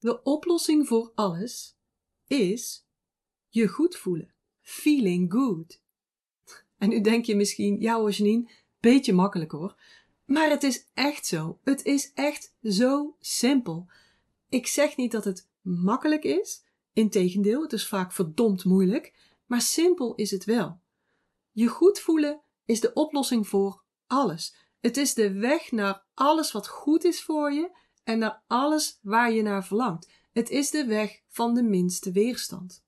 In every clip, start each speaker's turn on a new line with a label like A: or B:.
A: De oplossing voor alles is je goed voelen. Feeling good. En nu denk je misschien, ja Janine, beetje makkelijk hoor. Maar het is echt zo. Het is echt zo simpel. Ik zeg niet dat het makkelijk is. Integendeel, het is vaak verdomd moeilijk. Maar simpel is het wel. Je goed voelen is de oplossing voor alles. Het is de weg naar alles wat goed is voor je en naar alles waar je naar verlangt. Het is de weg van de minste weerstand.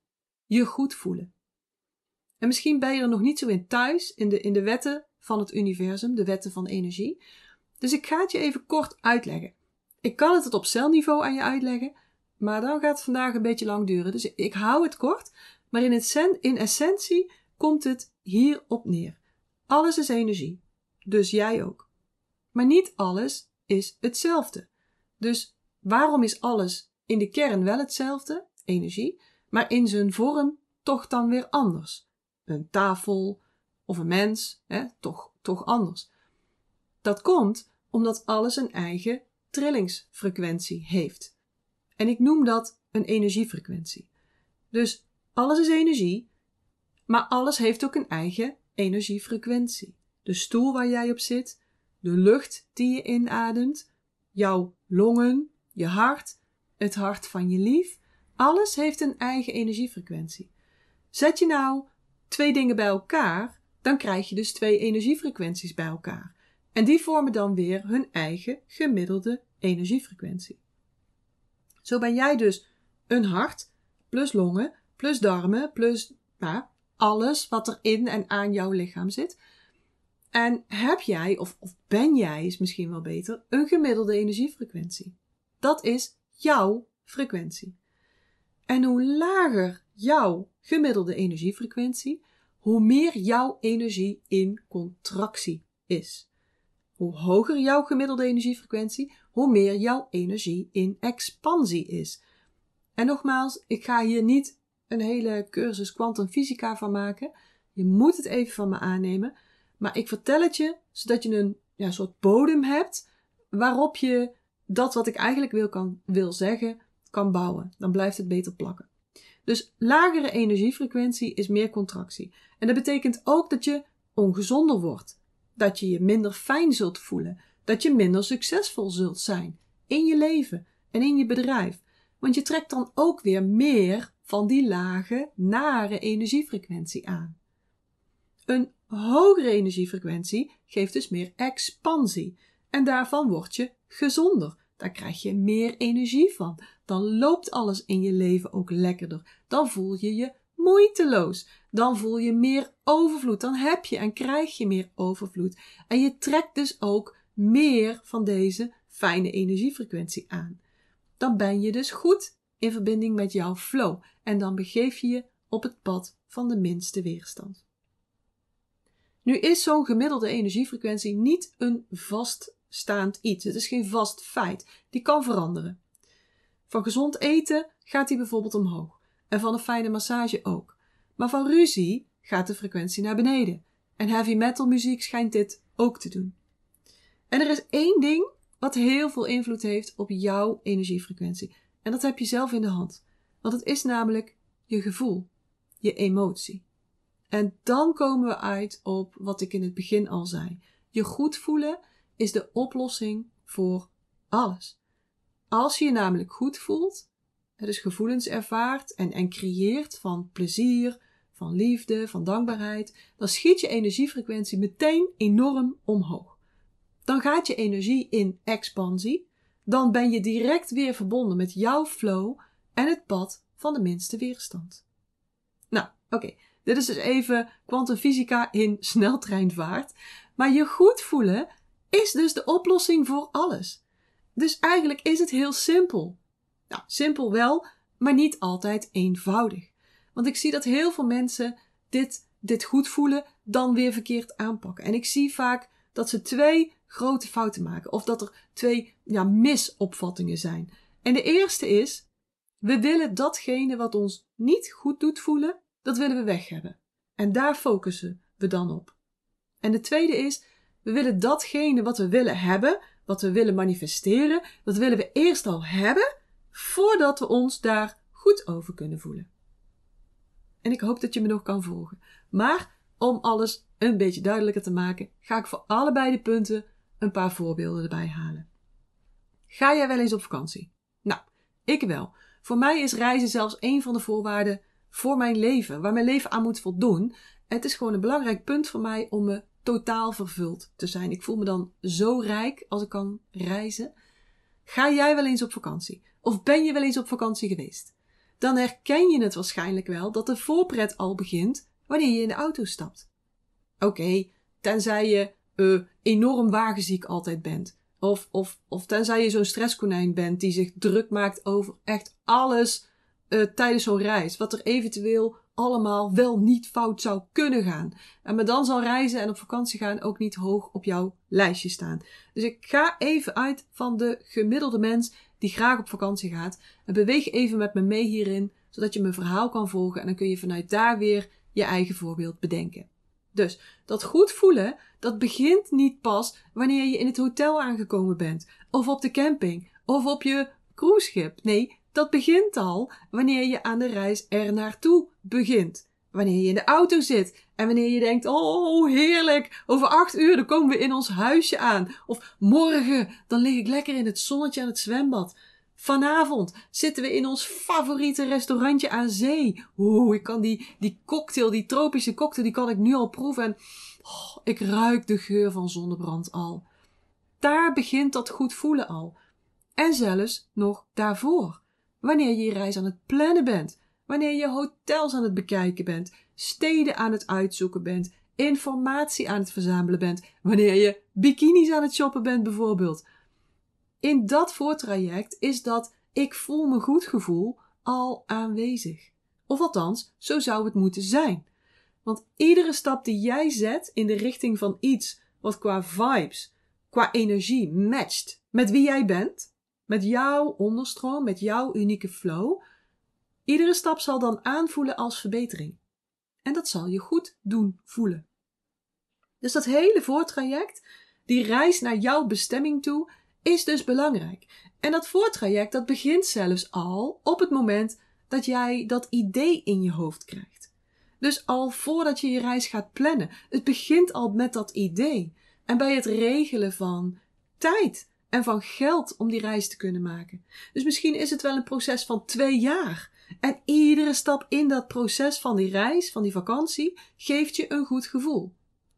A: Je goed voelen. En misschien ben je er nog niet zo in thuis in de, in de wetten van het universum, de wetten van energie. Dus ik ga het je even kort uitleggen. Ik kan het op celniveau aan je uitleggen, maar dan gaat het vandaag een beetje lang duren. Dus ik hou het kort, maar in, het, in essentie komt het hierop neer. Alles is energie, dus jij ook. Maar niet alles is hetzelfde. Dus waarom is alles in de kern wel hetzelfde, energie, maar in zijn vorm toch dan weer anders? Een tafel of een mens, hè, toch, toch anders. Dat komt omdat alles een eigen trillingsfrequentie heeft. En ik noem dat een energiefrequentie. Dus alles is energie, maar alles heeft ook een eigen energiefrequentie. De stoel waar jij op zit, de lucht die je inademt, jouw longen, je hart, het hart van je lief, alles heeft een eigen energiefrequentie. Zet je nou twee dingen bij elkaar, dan krijg je dus twee energiefrequenties bij elkaar. En die vormen dan weer hun eigen gemiddelde energiefrequentie. Zo ben jij dus een hart, plus longen, plus darmen, plus nou, alles wat er in en aan jouw lichaam zit. En heb jij, of, of ben jij, is misschien wel beter, een gemiddelde energiefrequentie. Dat is jouw frequentie. En hoe lager jouw gemiddelde energiefrequentie, hoe meer jouw energie in contractie is. Hoe hoger jouw gemiddelde energiefrequentie, hoe meer jouw energie in expansie is. En nogmaals, ik ga hier niet een hele cursus kwantumfysica van maken. Je moet het even van me aannemen. Maar ik vertel het je zodat je een ja, soort bodem hebt waarop je dat wat ik eigenlijk wil, kan, wil zeggen, kan bouwen. Dan blijft het beter plakken. Dus lagere energiefrequentie is meer contractie. En dat betekent ook dat je ongezonder wordt. Dat je je minder fijn zult voelen. Dat je minder succesvol zult zijn. In je leven en in je bedrijf. Want je trekt dan ook weer meer van die lage, nare energiefrequentie aan. Een hogere energiefrequentie geeft dus meer expansie. En daarvan word je gezonder. Daar krijg je meer energie van. Dan loopt alles in je leven ook lekkerder. Dan voel je je moeiteloos. Dan voel je meer overvloed. Dan heb je en krijg je meer overvloed. En je trekt dus ook meer van deze fijne energiefrequentie aan. Dan ben je dus goed in verbinding met jouw flow. En dan begeef je je op het pad van de minste weerstand. Nu is zo'n gemiddelde energiefrequentie niet een vaststaand iets. Het is geen vast feit. Die kan veranderen. Van gezond eten gaat die bijvoorbeeld omhoog. En van een fijne massage ook. Maar van ruzie gaat de frequentie naar beneden. En heavy metal muziek schijnt dit ook te doen. En er is één ding wat heel veel invloed heeft op jouw energiefrequentie. En dat heb je zelf in de hand. Want het is namelijk je gevoel, je emotie. En dan komen we uit op wat ik in het begin al zei. Je goed voelen is de oplossing voor alles. Als je je namelijk goed voelt, dus gevoelens ervaart en, en creëert van plezier, van liefde, van dankbaarheid, dan schiet je energiefrequentie meteen enorm omhoog. Dan gaat je energie in expansie, dan ben je direct weer verbonden met jouw flow en het pad van de minste weerstand. Nou, oké. Dit is dus even kwantumfysica in sneltreinvaart. Maar je goed voelen is dus de oplossing voor alles. Dus eigenlijk is het heel simpel. Nou, simpel wel, maar niet altijd eenvoudig. Want ik zie dat heel veel mensen dit, dit goed voelen, dan weer verkeerd aanpakken. En ik zie vaak dat ze twee grote fouten maken. Of dat er twee ja, misopvattingen zijn. En de eerste is, we willen datgene wat ons niet goed doet voelen, dat willen we weg hebben. En daar focussen we dan op. En de tweede is, we willen datgene wat we willen hebben, wat we willen manifesteren, dat willen we eerst al hebben voordat we ons daar goed over kunnen voelen. En ik hoop dat je me nog kan volgen. Maar om alles een beetje duidelijker te maken, ga ik voor allebei de punten een paar voorbeelden erbij halen. Ga jij wel eens op vakantie? Nou, ik wel. Voor mij is reizen zelfs een van de voorwaarden voor mijn leven, waar mijn leven aan moet voldoen. Het is gewoon een belangrijk punt voor mij om me totaal vervuld te zijn. Ik voel me dan zo rijk als ik kan reizen. Ga jij wel eens op vakantie? Of ben je wel eens op vakantie geweest? Dan herken je het waarschijnlijk wel dat de voorpret al begint wanneer je in de auto stapt. Oké, tenzij je uh, enorm wagenziek altijd bent. Of, of, of tenzij je zo'n stresskonijn bent die zich druk maakt over echt alles uh, tijdens zo'n reis. Wat er eventueel allemaal wel niet fout zou kunnen gaan. En maar dan zal reizen en op vakantie gaan ook niet hoog op jouw lijstje staan. Dus ik ga even uit van de gemiddelde mens die graag op vakantie gaat. En beweeg even met me mee hierin, zodat je mijn verhaal kan volgen. En dan kun je vanuit daar weer je eigen voorbeeld bedenken. Dus dat goed voelen, dat begint niet pas wanneer je in het hotel aangekomen bent, of op de camping, of op je cruiseschip. Nee, dat begint al wanneer je aan de reis er naartoe begint. Wanneer je in de auto zit en wanneer je denkt: Oh, heerlijk, over acht uur dan komen we in ons huisje aan. Of morgen, dan lig ik lekker in het zonnetje aan het zwembad. Vanavond zitten we in ons favoriete restaurantje aan zee. Oeh, ik kan die, die cocktail, die tropische cocktail, die kan ik nu al proeven. En oh, ik ruik de geur van zonnebrand al. Daar begint dat goed voelen al. En zelfs nog daarvoor. Wanneer je je reis aan het plannen bent. Wanneer je hotels aan het bekijken bent. Steden aan het uitzoeken bent. Informatie aan het verzamelen bent. Wanneer je bikinis aan het shoppen bent bijvoorbeeld in dat voortraject is dat ik voel me goed gevoel al aanwezig. Of althans, zo zou het moeten zijn. Want iedere stap die jij zet in de richting van iets wat qua vibes, qua energie matcht met wie jij bent, met jouw onderstroom, met jouw unieke flow, iedere stap zal dan aanvoelen als verbetering. En dat zal je goed doen voelen. Dus dat hele voortraject, die reis naar jouw bestemming toe, is dus belangrijk. En dat voortraject dat begint zelfs al op het moment dat jij dat idee in je hoofd krijgt. Dus al voordat je je reis gaat plannen. Het begint al met dat idee. En bij het regelen van tijd en van geld om die reis te kunnen maken. Dus misschien is het wel een proces van twee jaar. En iedere stap in dat proces van die reis, van die vakantie, geeft je een goed gevoel.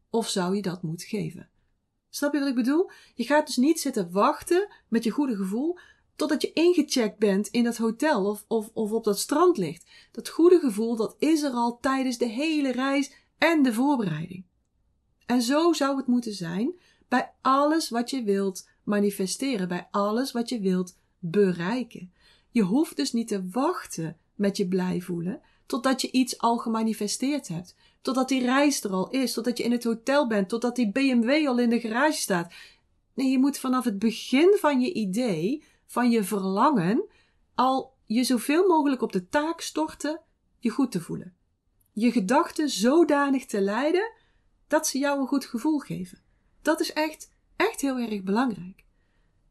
A: Of zou je dat moeten geven? Snap je wat ik bedoel? Je gaat dus niet zitten wachten met je goede gevoel totdat je ingecheckt bent in dat hotel of, of, of op dat strand ligt. Dat goede gevoel, dat is er al tijdens de hele reis en de voorbereiding. En zo zou het moeten zijn bij alles wat je wilt manifesteren, bij alles wat je wilt bereiken. Je hoeft dus niet te wachten met je blij voelen totdat je iets al gemanifesteerd hebt. Totdat die reis er al is, totdat je in het hotel bent, totdat die BMW al in de garage staat. Nee, je moet vanaf het begin van je idee, van je verlangen, al je zoveel mogelijk op de taak storten je goed te voelen. Je gedachten zodanig te leiden dat ze jou een goed gevoel geven. Dat is echt, echt heel erg belangrijk.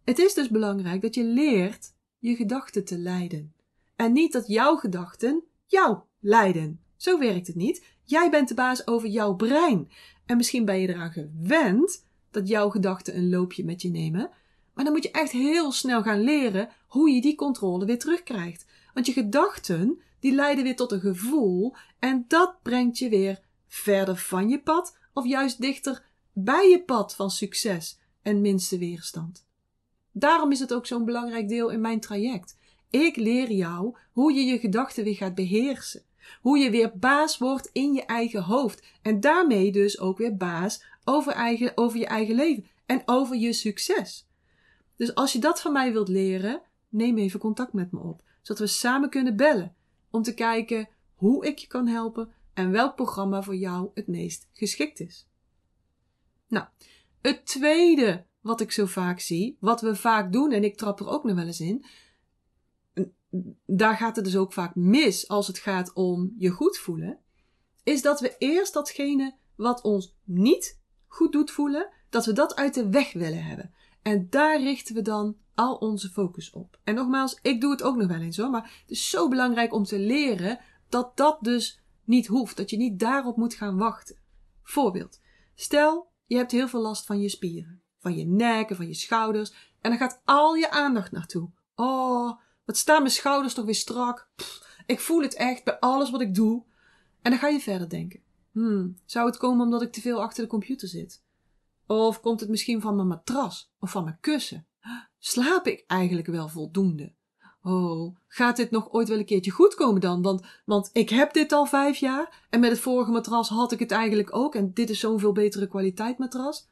A: Het is dus belangrijk dat je leert je gedachten te leiden. En niet dat jouw gedachten jou leiden. Zo werkt het niet. Jij bent de baas over jouw brein. En misschien ben je eraan gewend dat jouw gedachten een loopje met je nemen. Maar dan moet je echt heel snel gaan leren hoe je die controle weer terugkrijgt. Want je gedachten, die leiden weer tot een gevoel. En dat brengt je weer verder van je pad. Of juist dichter bij je pad van succes en minste weerstand. Daarom is het ook zo'n belangrijk deel in mijn traject. Ik leer jou hoe je je gedachten weer gaat beheersen. Hoe je weer baas wordt in je eigen hoofd. En daarmee dus ook weer baas over, eigen, over je eigen leven. En over je succes. Dus als je dat van mij wilt leren, neem even contact met me op. Zodat we samen kunnen bellen. Om te kijken hoe ik je kan helpen en welk programma voor jou het meest geschikt is. Nou, het tweede wat ik zo vaak zie, wat we vaak doen, en ik trap er ook nog wel eens in, daar gaat het dus ook vaak mis als het gaat om je goed voelen, is dat we eerst datgene wat ons niet goed doet voelen, dat we dat uit de weg willen hebben. En daar richten we dan al onze focus op. En nogmaals, ik doe het ook nog wel eens hoor, maar het is zo belangrijk om te leren dat dat dus niet hoeft, dat je niet daarop moet gaan wachten. Voorbeeld. Stel, je hebt heel veel last van je spieren, van je nek en van je schouders, en dan gaat al je aandacht naartoe. Oh, wat staan mijn schouders toch weer strak. ik voel het echt bij alles wat ik doe. En dan ga je verder denken. Hmm, zou het komen omdat ik te veel achter de computer zit? Of komt het misschien van mijn matras of van mijn kussen? Slaap ik eigenlijk wel voldoende? Oh, gaat dit nog ooit wel een keertje goed komen dan? Want, want ik heb dit al vijf jaar en met het vorige matras had ik het eigenlijk ook en dit is zo'n veel betere kwaliteit matras.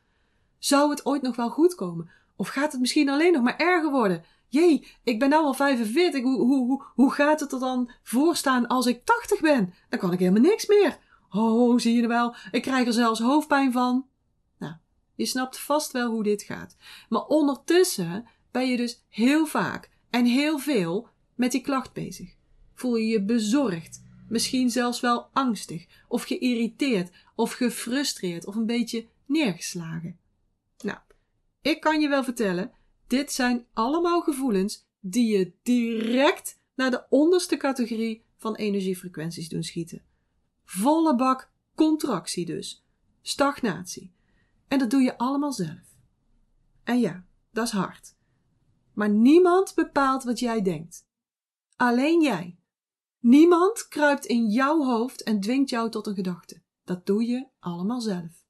A: Zou het ooit nog wel goed komen? Of gaat het misschien alleen nog maar erger worden? Jee, ik ben nou al 45. Hoe, hoe, hoe, hoe gaat het er dan voorstaan als ik 80 ben? Dan kan ik helemaal niks meer. Oh, zie je wel? Ik krijg er zelfs hoofdpijn van. Nou, je snapt vast wel hoe dit gaat. Maar ondertussen ben je dus heel vaak en heel veel met die klacht bezig. Voel je je bezorgd, misschien zelfs wel angstig, of geïrriteerd, of gefrustreerd, of een beetje neergeslagen. Nou, ik kan je wel vertellen, dit zijn allemaal gevoelens die je direct naar de onderste categorie van energiefrequenties doen schieten. Volle bak contractie dus. Stagnatie. En dat doe je allemaal zelf. En ja, dat is hard. Maar niemand bepaalt wat jij denkt. Alleen jij. Niemand kruipt in jouw hoofd en dwingt jou tot een gedachte. Dat doe je allemaal zelf.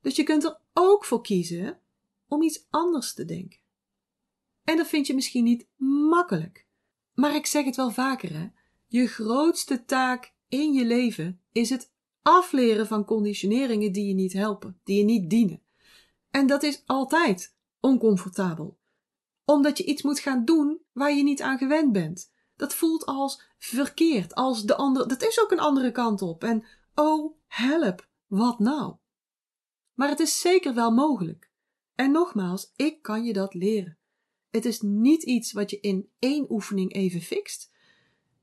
A: Dus je kunt er ook voor kiezen om iets anders te denken. En dat vind je misschien niet makkelijk. Maar ik zeg het wel vaker, hè? Je grootste taak in je leven is het afleren van conditioneringen die je niet helpen, die je niet dienen. En dat is altijd oncomfortabel, omdat je iets moet gaan doen waar je niet aan gewend bent. Dat voelt als verkeerd, als de andere. Dat is ook een andere kant op. En oh, help, wat nou? Maar het is zeker wel mogelijk. En nogmaals, ik kan je dat leren. Het is niet iets wat je in één oefening even fixt.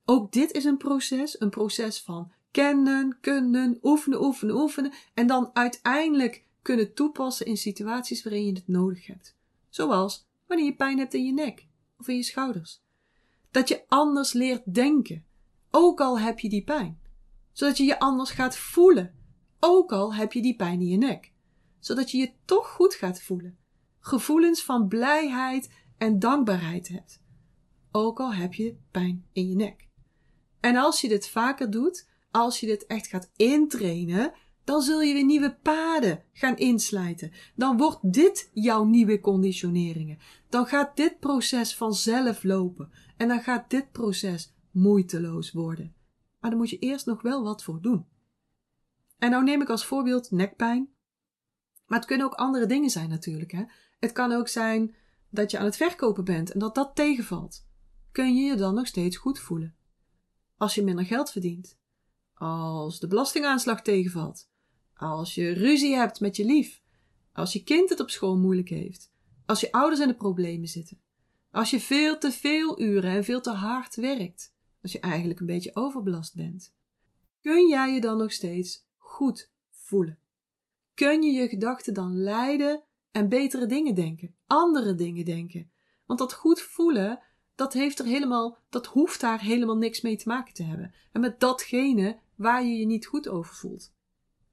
A: Ook dit is een proces, een proces van kennen, kunnen, oefenen, oefenen, oefenen en dan uiteindelijk kunnen toepassen in situaties waarin je het nodig hebt. Zoals wanneer je pijn hebt in je nek of in je schouders. Dat je anders leert denken, ook al heb je die pijn. Zodat je je anders gaat voelen, ook al heb je die pijn in je nek. Zodat je je toch goed gaat voelen. Gevoelens van blijheid en dankbaarheid hebt. Ook al heb je pijn in je nek. En als je dit vaker doet, als je dit echt gaat intrainen, dan zul je weer nieuwe paden gaan inslijten. Dan wordt dit jouw nieuwe conditioneringen. Dan gaat dit proces vanzelf lopen. En dan gaat dit proces moeiteloos worden. Maar dan moet je eerst nog wel wat voor doen. En nou neem ik als voorbeeld nekpijn. Maar het kunnen ook andere dingen zijn natuurlijk. Hè? Het kan ook zijn dat je aan het verkopen bent en dat dat tegenvalt. Kun je je dan nog steeds goed voelen? Als je minder geld verdient. Als de belastingaanslag tegenvalt. Als je ruzie hebt met je lief. Als je kind het op school moeilijk heeft. Als je ouders in de problemen zitten. Als je veel te veel uren en veel te hard werkt. Als je eigenlijk een beetje overbelast bent. Kun jij je dan nog steeds goed voelen? Kun je je gedachten dan leiden en betere dingen denken, andere dingen denken? Want dat goed voelen, dat heeft er helemaal, dat hoeft daar helemaal niks mee te maken te hebben. En met datgene waar je je niet goed over voelt.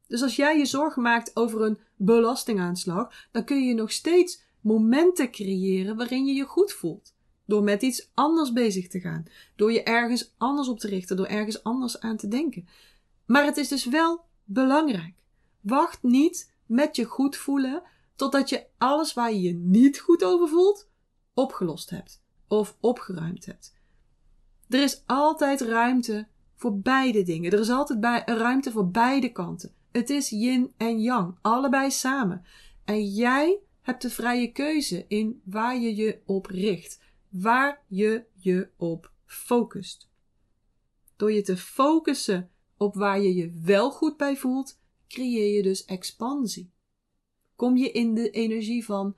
A: Dus als jij je zorgen maakt over een belastingaanslag, dan kun je nog steeds momenten creëren waarin je je goed voelt. Door met iets anders bezig te gaan. Door je ergens anders op te richten. Door ergens anders aan te denken. Maar het is dus wel belangrijk. Wacht niet met je goed voelen totdat je alles waar je je niet goed over voelt opgelost hebt of opgeruimd hebt. Er is altijd ruimte voor beide dingen. Er is altijd ruimte voor beide kanten. Het is yin en yang, allebei samen. En jij hebt de vrije keuze in waar je je op richt, waar je je op focust. Door je te focussen op waar je je wel goed bij voelt, creëer je dus expansie. Kom je in de energie van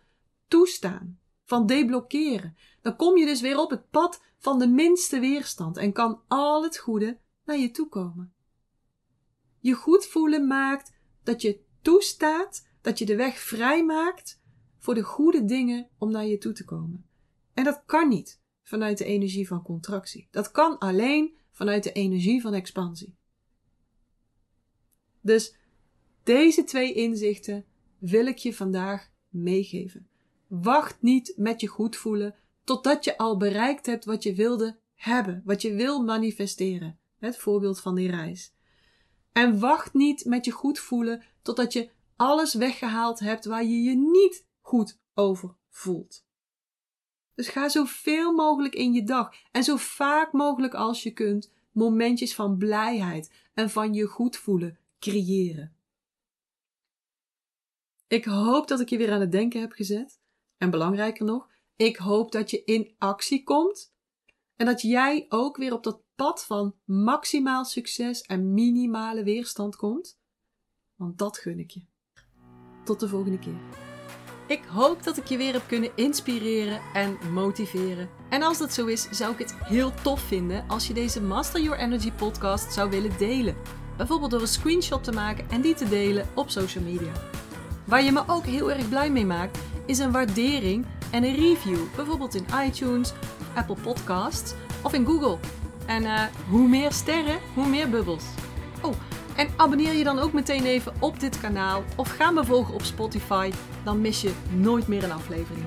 A: toestaan, van deblokkeren. Dan kom je dus weer op het pad van de minste weerstand en kan al het goede naar je toe komen. Je goed voelen maakt dat je toestaat, dat je de weg vrij maakt voor de goede dingen om naar je toe te komen. En dat kan niet vanuit de energie van contractie. Dat kan alleen vanuit de energie van expansie. Dus deze twee inzichten wil ik je vandaag meegeven. Wacht niet met je goed voelen totdat je al bereikt hebt wat je wilde hebben, wat je wil manifesteren. Het voorbeeld van die reis. En wacht niet met je goed voelen totdat je alles weggehaald hebt waar je je niet goed over voelt. Dus ga zoveel mogelijk in je dag en zo vaak mogelijk als je kunt momentjes van blijheid en van je goed voelen creëren. Ik hoop dat ik je weer aan het denken heb gezet. En belangrijker nog, ik hoop dat je in actie komt en dat jij ook weer op dat pad van maximaal succes en minimale weerstand komt. Want dat gun ik je. Tot de volgende keer. Ik hoop dat ik je weer heb kunnen inspireren en motiveren. En als dat zo is, zou ik het heel tof vinden als je deze Master Your Energy podcast zou willen delen. Bijvoorbeeld door een screenshot te maken en die te delen op social media. Waar je me ook heel erg blij mee maakt, is een waardering en een review. Bijvoorbeeld in iTunes, Apple Podcasts of in Google. En uh, hoe meer sterren, hoe meer bubbels. Oh, en abonneer je dan ook meteen even op dit kanaal of ga me volgen op Spotify. Dan mis je nooit meer een aflevering.